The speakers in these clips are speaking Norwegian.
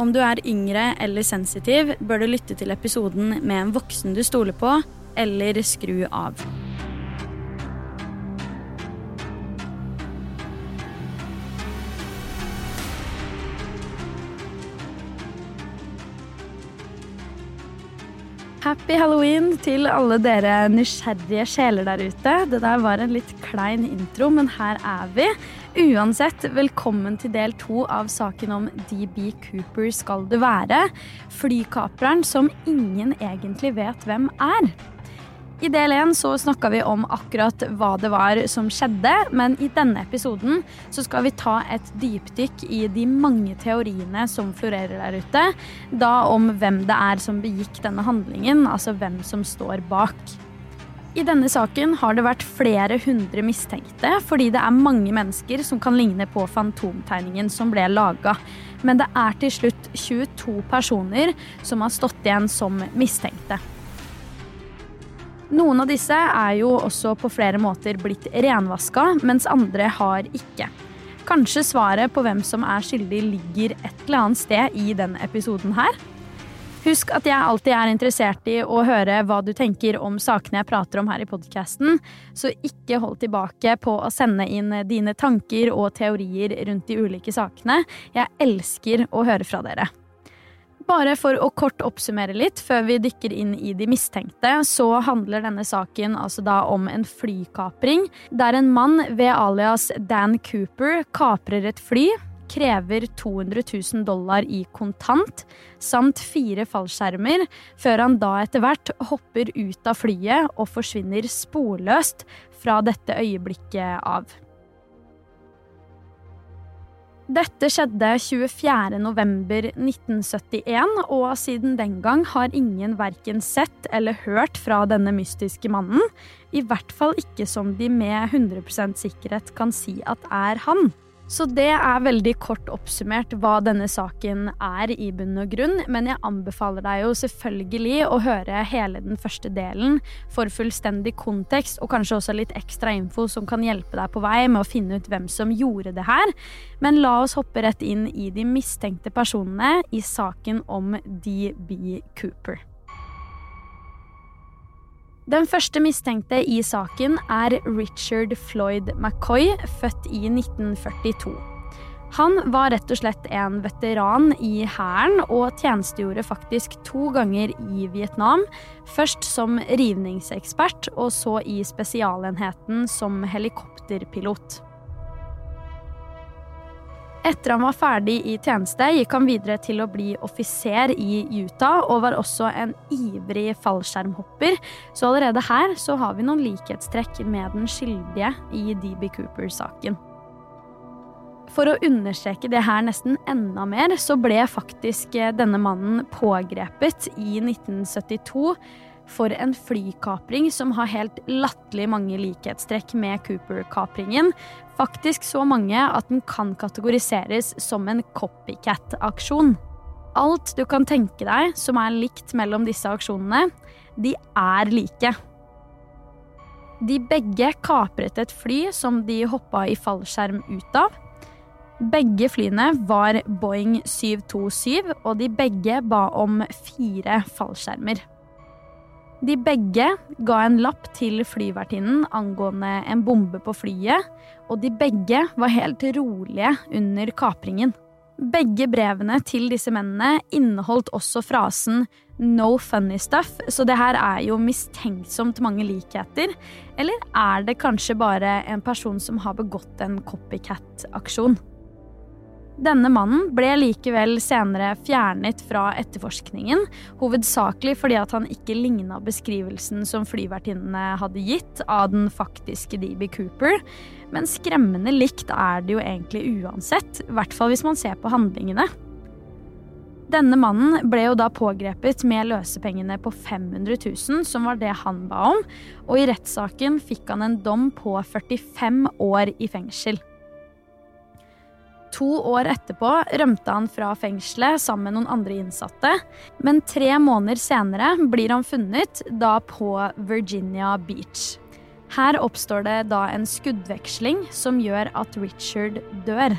Om du er yngre eller sensitiv, bør du lytte til episoden med en voksen du stoler på, eller skru av. Happy halloween til alle dere nysgjerrige sjeler der ute. Det der var en litt klein intro, men her er vi. Uansett, velkommen til del to av saken om DB Cooper skal du være. Flykapreren som ingen egentlig vet hvem er. I del én snakka vi om akkurat hva det var som skjedde, men i denne episoden skal vi ta et dypdykk i de mange teoriene som florerer der ute. Da om hvem det er som begikk denne handlingen, altså hvem som står bak. I denne saken har det vært flere hundre mistenkte, fordi det er mange mennesker som kan ligne på fantomtegningen som ble laga. Men det er til slutt 22 personer som har stått igjen som mistenkte. Noen av disse er jo også på flere måter blitt renvaska, mens andre har ikke. Kanskje svaret på hvem som er skyldig, ligger et eller annet sted i denne episoden her. Husk at jeg alltid er interessert i å høre hva du tenker om sakene jeg prater om her i podkasten, så ikke hold tilbake på å sende inn dine tanker og teorier rundt de ulike sakene. Jeg elsker å høre fra dere. Bare for å kort oppsummere litt før vi dykker inn i de mistenkte, så handler denne saken altså da om en flykapring, der en mann ved alias Dan Cooper kaprer et fly, krever 200 000 dollar i kontant samt fire fallskjermer, før han da etter hvert hopper ut av flyet og forsvinner sporløst fra dette øyeblikket av. Dette skjedde 24.11.1971, og siden den gang har ingen verken sett eller hørt fra denne mystiske mannen. I hvert fall ikke som de med 100% sikkerhet kan si at er han. Så det er veldig kort oppsummert hva denne saken er i bunn og grunn, men jeg anbefaler deg jo selvfølgelig å høre hele den første delen for fullstendig kontekst og kanskje også litt ekstra info som kan hjelpe deg på vei med å finne ut hvem som gjorde det her. Men la oss hoppe rett inn i de mistenkte personene i saken om DB Cooper. Den første mistenkte i saken er Richard Floyd McCoy, født i 1942. Han var rett og slett en veteran i hæren og tjenestegjorde faktisk to ganger i Vietnam. Først som rivningsekspert, og så i spesialenheten som helikopterpilot. Etter han var ferdig i tjeneste, gikk han videre til å bli offiser i Utah, og var også en ivrig fallskjermhopper, så allerede her så har vi noen likhetstrekk med den skyldige i DB Cooper-saken. For å understreke det her nesten enda mer, så ble faktisk denne mannen pågrepet i 1972 for en flykapring som har helt latterlig mange likhetstrekk med Cooper-kapringen. Faktisk så mange at den kan kategoriseres som en copycat-aksjon. Alt du kan tenke deg som er likt mellom disse aksjonene, de er like. De begge kapret et fly som de hoppa i fallskjerm ut av. Begge flyene var Boeing 727, og de begge ba om fire fallskjermer. De begge ga en lapp til flyvertinnen angående en bombe på flyet, og de begge var helt rolige under kapringen. Begge brevene til disse mennene inneholdt også frasen 'no funny stuff', så det her er jo mistenksomt mange likheter. Eller er det kanskje bare en person som har begått en copycat-aksjon? Denne mannen ble likevel senere fjernet fra etterforskningen, hovedsakelig fordi at han ikke ligna beskrivelsen som flyvertinnene hadde gitt av den faktiske DB Cooper. Men skremmende likt er det jo egentlig uansett, i hvert fall hvis man ser på handlingene. Denne mannen ble jo da pågrepet med løsepengene på 500 000, som var det han ba om, og i rettssaken fikk han en dom på 45 år i fengsel. To år etterpå rømte han fra fengselet sammen med noen andre innsatte. Men tre måneder senere blir han funnet, da på Virginia Beach. Her oppstår det da en skuddveksling som gjør at Richard dør.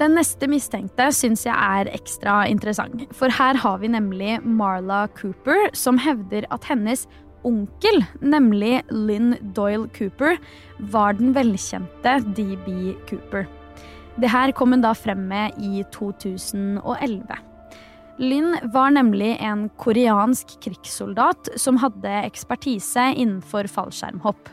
Den neste mistenkte syns jeg er ekstra interessant, for her har vi nemlig Marla Cooper, som hevder at hennes onkel, nemlig Lynn Doyle Cooper, var den velkjente DB Cooper. Det her kom hun da frem med i 2011. Lynn var nemlig en koreansk krigssoldat som hadde ekspertise innenfor fallskjermhopp.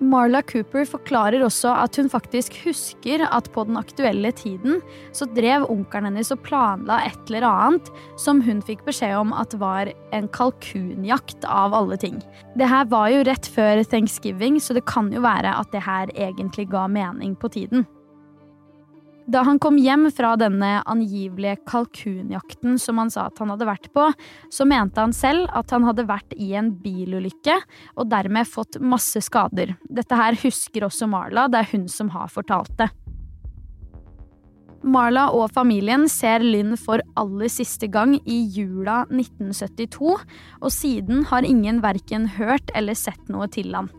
Marla Cooper forklarer også at hun faktisk husker at på den aktuelle tiden så drev onkelen hennes og planla et eller annet som hun fikk beskjed om at var en kalkunjakt av alle ting. Det her var jo rett før thanksgiving, så det kan jo være at det her egentlig ga mening på tiden. Da han kom hjem fra denne angivelige kalkunjakten som han sa at han hadde vært på, så mente han selv at han hadde vært i en bilulykke og dermed fått masse skader. Dette her husker også Marla, det er hun som har fortalt det. Marla og familien ser Lynn for aller siste gang i jula 1972, og siden har ingen verken hørt eller sett noe til han.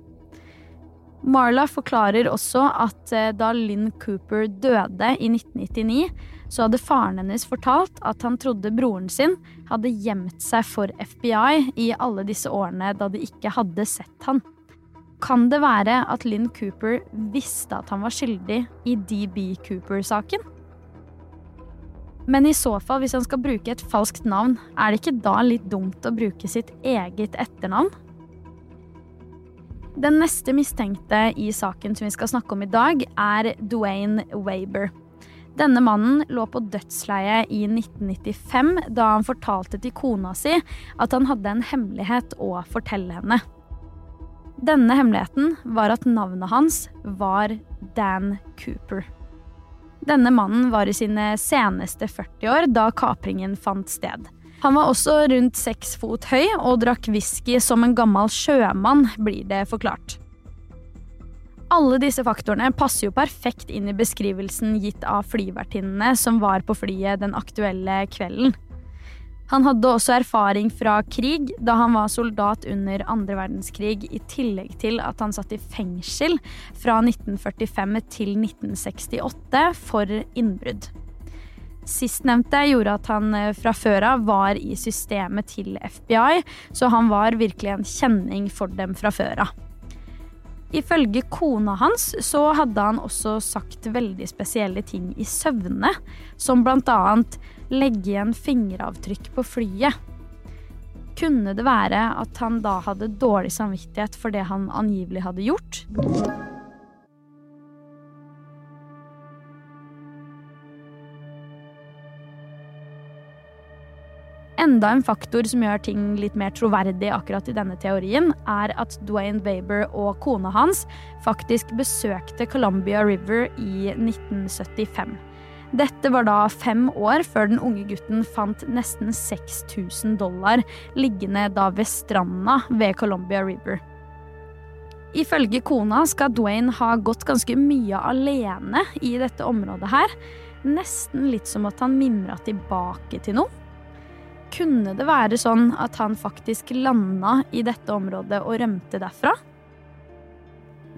Marla forklarer også at eh, da Lynn Cooper døde i 1999, så hadde faren hennes fortalt at han trodde broren sin hadde gjemt seg for FBI i alle disse årene da de ikke hadde sett han. Kan det være at Lynn Cooper visste at han var skyldig i DB Cooper-saken? Men i så fall, hvis han skal bruke et falskt navn, er det ikke da litt dumt å bruke sitt eget etternavn? Den neste mistenkte i saken som vi skal snakke om i dag, er Dwayne Waber. Denne mannen lå på dødsleie i 1995 da han fortalte til kona si at han hadde en hemmelighet å fortelle henne. Denne hemmeligheten var at navnet hans var Dan Cooper. Denne mannen var i sine seneste 40 år da kapringen fant sted. Han var også rundt seks fot høy og drakk whisky som en gammel sjømann, blir det forklart. Alle disse faktorene passer jo perfekt inn i beskrivelsen gitt av flyvertinnene som var på flyet den aktuelle kvelden. Han hadde også erfaring fra krig da han var soldat under andre verdenskrig, i tillegg til at han satt i fengsel fra 1945 til 1968 for innbrudd. Sistnevnte gjorde at han eh, fra før av var i systemet til FBI, så han var virkelig en kjenning for dem fra før av. Ifølge kona hans så hadde han også sagt veldig spesielle ting i søvne, som annet legge igjen fingeravtrykk på flyet. Kunne det være at han da hadde dårlig samvittighet for det han angivelig hadde gjort? Enda en faktor som gjør ting litt mer troverdig akkurat i denne teorien, er at Dwayne Baber og kona hans faktisk besøkte Columbia River i 1975. Dette var da fem år før den unge gutten fant nesten 6000 dollar liggende da ved stranda ved Columbia River. Ifølge kona skal Dwayne ha gått ganske mye alene i dette området her. Nesten litt som at han mimra tilbake til noe. Kunne det være sånn at han faktisk landa i dette området og rømte derfra?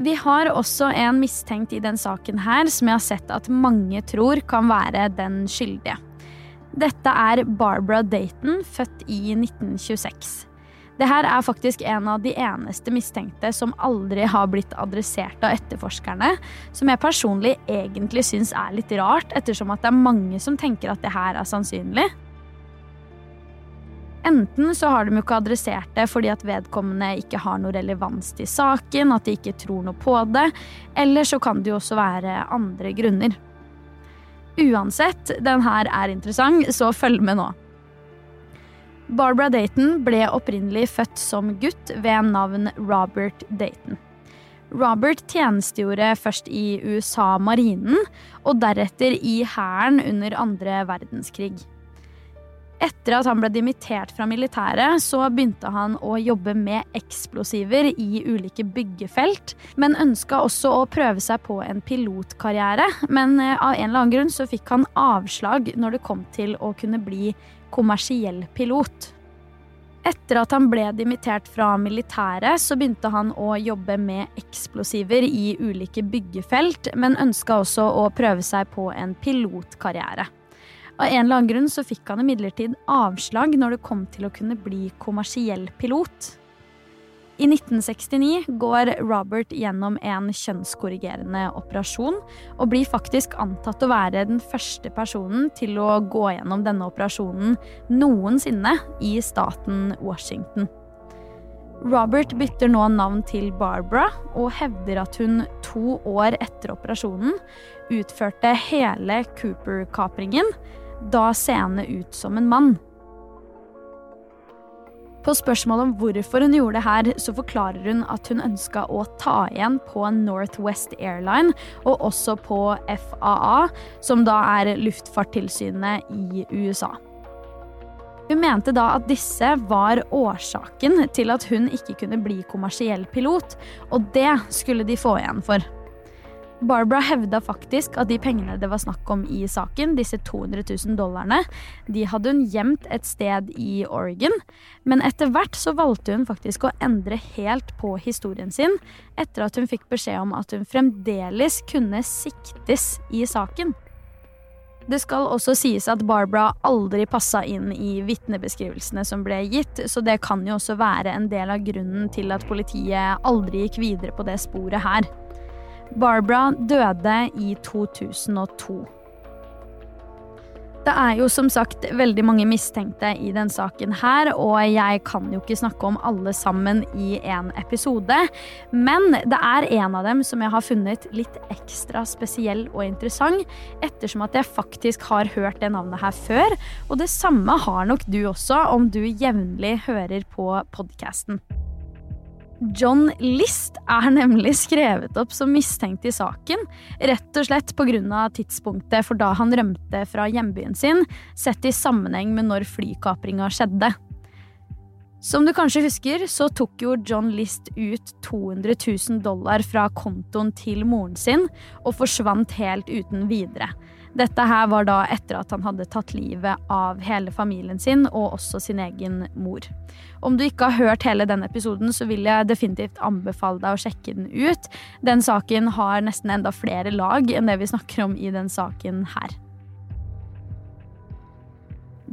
Vi har også en mistenkt i den saken her som jeg har sett at mange tror kan være den skyldige. Dette er Barbara Dayton, født i 1926. Det her er faktisk en av de eneste mistenkte som aldri har blitt adressert av etterforskerne, som jeg personlig egentlig syns er litt rart, ettersom at det er mange som tenker at det her er sannsynlig. Enten så har de jo ikke adressert det fordi at vedkommende ikke har noe relevans til saken, at de ikke tror noe på det, eller så kan det jo også være andre grunner. Uansett, den her er interessant, så følg med nå. Barbara Dayton ble opprinnelig født som gutt ved navn Robert Dayton. Robert tjenestegjorde først i USA-marinen, og deretter i hæren under andre verdenskrig. Etter at han ble dimittert fra militæret, så begynte han å jobbe med eksplosiver i ulike byggefelt, men ønska også å prøve seg på en pilotkarriere. Men eh, av en eller annen grunn så fikk han avslag når det kom til å kunne bli kommersiell pilot. Etter at han ble dimittert fra militæret, så begynte han å jobbe med eksplosiver i ulike byggefelt, men ønska også å prøve seg på en pilotkarriere. Av en eller annen grunn så fikk han imidlertid avslag når det kom til å kunne bli kommersiell pilot. I 1969 går Robert gjennom en kjønnskorrigerende operasjon, og blir faktisk antatt å være den første personen til å gå gjennom denne operasjonen noensinne i staten Washington. Robert bytter nå navn til Barbara og hevder at hun to år etter operasjonen utførte hele Cooper-kapringen, da seende ut som en mann. På spørsmål om hvorfor hun gjorde det her, så forklarer hun at hun ønska å ta igjen på Northwest Airline og også på FAA, som da er luftfartstilsynet i USA. Hun mente da at disse var årsaken til at hun ikke kunne bli kommersiell pilot, og det skulle de få igjen for. Barbara hevda faktisk at de pengene det var snakk om i saken, disse 200 000 dollarene, de hadde hun gjemt et sted i Oregon. Men etter hvert så valgte hun faktisk å endre helt på historien sin, etter at hun fikk beskjed om at hun fremdeles kunne siktes i saken. Det skal også sies at Barbara aldri passa inn i vitnebeskrivelsene som ble gitt, så det kan jo også være en del av grunnen til at politiet aldri gikk videre på det sporet her. Barbara døde i 2002. Det er jo som sagt veldig mange mistenkte i den saken her, og jeg kan jo ikke snakke om alle sammen i en episode. Men det er en av dem som jeg har funnet litt ekstra spesiell og interessant, ettersom at jeg faktisk har hørt det navnet her før. Og det samme har nok du også, om du jevnlig hører på podkasten. John List er nemlig skrevet opp som mistenkt i saken, rett og slett pga. tidspunktet for da han rømte fra hjembyen sin, sett i sammenheng med når flykapringa skjedde. Som du kanskje husker, så tok jo John List ut 200 000 dollar fra kontoen til moren sin, og forsvant helt uten videre. Dette her var da etter at han hadde tatt livet av hele familien sin og også sin egen mor. Om du ikke har hørt hele den episoden, så vil jeg definitivt anbefale deg å sjekke den ut. Den saken har nesten enda flere lag enn det vi snakker om i den saken her.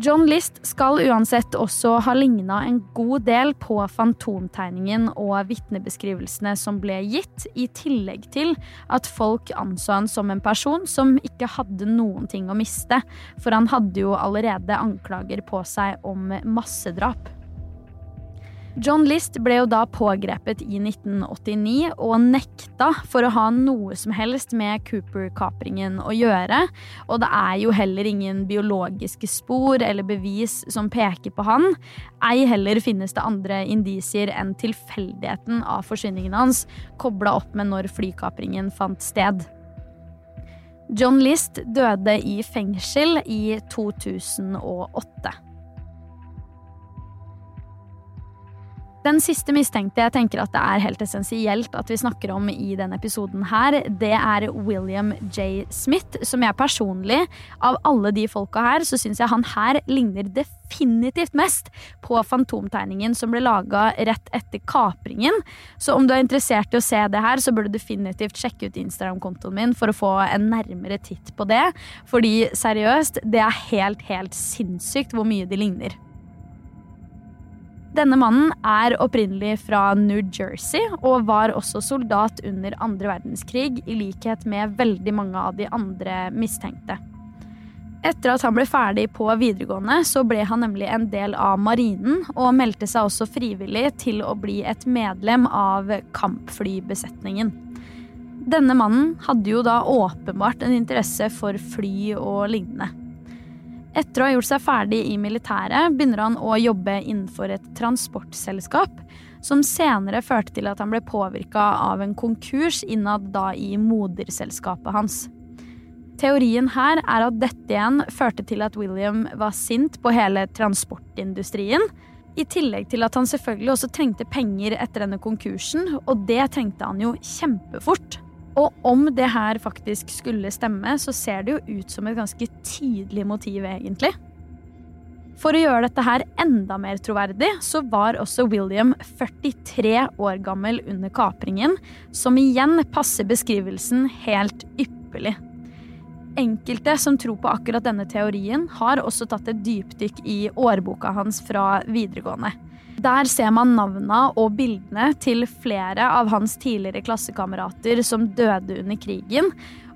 John List skal uansett også ha ligna en god del på fantomtegningen og vitnebeskrivelsene som ble gitt, i tillegg til at folk anså han som en person som ikke hadde noen ting å miste, for han hadde jo allerede anklager på seg om massedrap. John List ble jo da pågrepet i 1989 og nekta for å ha noe som helst med Cooper-kapringen å gjøre. Og det er jo heller ingen biologiske spor eller bevis som peker på han. Ei heller finnes det andre indisier enn tilfeldigheten av forsvinningen hans, kobla opp med når flykapringen fant sted. John List døde i fengsel i 2008. Den siste mistenkte jeg tenker at det er helt essensielt at vi snakker om i denne episoden her, det er William J. Smith, som jeg personlig, av alle de folka her, så syns jeg han her ligner definitivt mest på fantomtegningen som ble laga rett etter kapringen. Så om du er interessert i å se det her, så bør du definitivt sjekke ut Instagram-kontoen min for å få en nærmere titt på det. Fordi seriøst, det er helt, helt sinnssykt hvor mye de ligner. Denne mannen er opprinnelig fra New Jersey og var også soldat under andre verdenskrig, i likhet med veldig mange av de andre mistenkte. Etter at han ble ferdig på videregående, så ble han nemlig en del av marinen, og meldte seg også frivillig til å bli et medlem av kampflybesetningen. Denne mannen hadde jo da åpenbart en interesse for fly og lignende. Etter å ha gjort seg ferdig i militæret, begynner han å jobbe innenfor et transportselskap. som senere førte til at han ble påvirka av en konkurs innad da i moderselskapet hans. Teorien her er at dette igjen førte til at William var sint på hele transportindustrien. I tillegg til at han selvfølgelig også trengte penger etter denne konkursen, og det trengte han jo kjempefort. Og om det her faktisk skulle stemme, så ser det jo ut som et ganske tydelig motiv, egentlig. For å gjøre dette her enda mer troverdig, så var også William 43 år gammel under kapringen, som igjen passer beskrivelsen helt ypperlig. Enkelte som tror på akkurat denne teorien, har også tatt et dypdykk i årboka hans fra videregående. Der ser man navna og bildene til flere av hans tidligere klassekamerater som døde under krigen,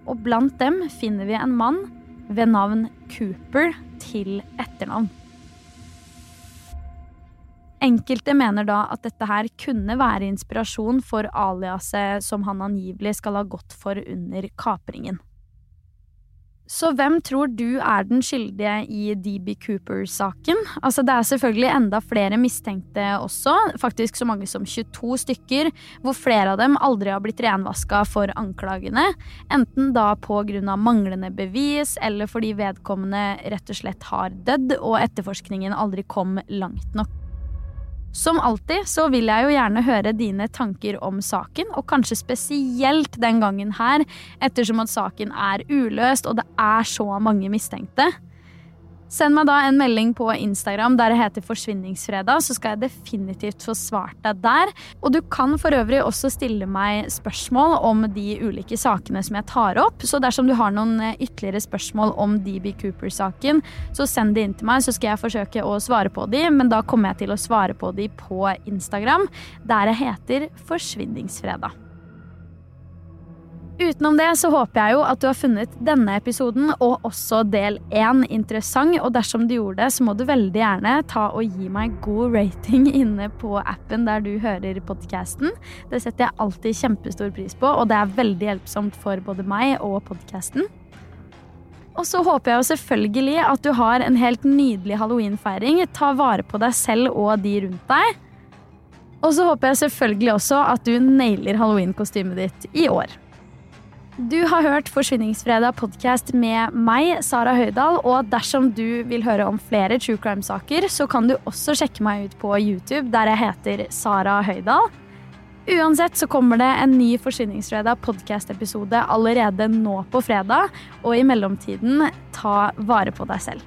og blant dem finner vi en mann ved navn Cooper til etternavn. Enkelte mener da at dette her kunne være inspirasjon for aliaset som han angivelig skal ha gått for under kapringen. Så hvem tror du er den skyldige i DB Cooper-saken? Altså Det er selvfølgelig enda flere mistenkte også, faktisk så mange som 22 stykker, hvor flere av dem aldri har blitt renvaska for anklagene, enten da av manglende bevis eller fordi vedkommende rett og slett har dødd og etterforskningen aldri kom langt nok. Som alltid så vil jeg jo gjerne høre dine tanker om saken, og kanskje spesielt den gangen her, ettersom at saken er uløst og det er så mange mistenkte. Send meg da en melding på Instagram der det heter Forsvinningsfredag, så skal jeg definitivt få svart deg der. Og du kan for øvrig også stille meg spørsmål om de ulike sakene som jeg tar opp. Så dersom du har noen eh, ytterligere spørsmål om DB Cooper-saken, så send de inn til meg, så skal jeg forsøke å svare på de, men da kommer jeg til å svare på de på Instagram, der det heter Forsvinningsfredag. Utenom det så håper jeg jo at du har funnet denne episoden og også del én interessant. Og dersom du gjorde det, så må du veldig gjerne ta og gi meg god rating inne på appen der du hører podkasten. Det setter jeg alltid kjempestor pris på, og det er veldig hjelpsomt for både meg og podkasten. Og så håper jeg jo selvfølgelig at du har en helt nydelig halloweenfeiring. Ta vare på deg selv og de rundt deg. Og så håper jeg selvfølgelig også at du nailer halloweenkostymet ditt i år. Du har hørt Forsvinningsfredag podkast med meg, Sara Høydahl. Og dersom du vil høre om flere true crime-saker, så kan du også sjekke meg ut på YouTube, der jeg heter Sara Høydahl. Uansett så kommer det en ny Forsvinningsfredag podkast-episode allerede nå på fredag. Og i mellomtiden, ta vare på deg selv.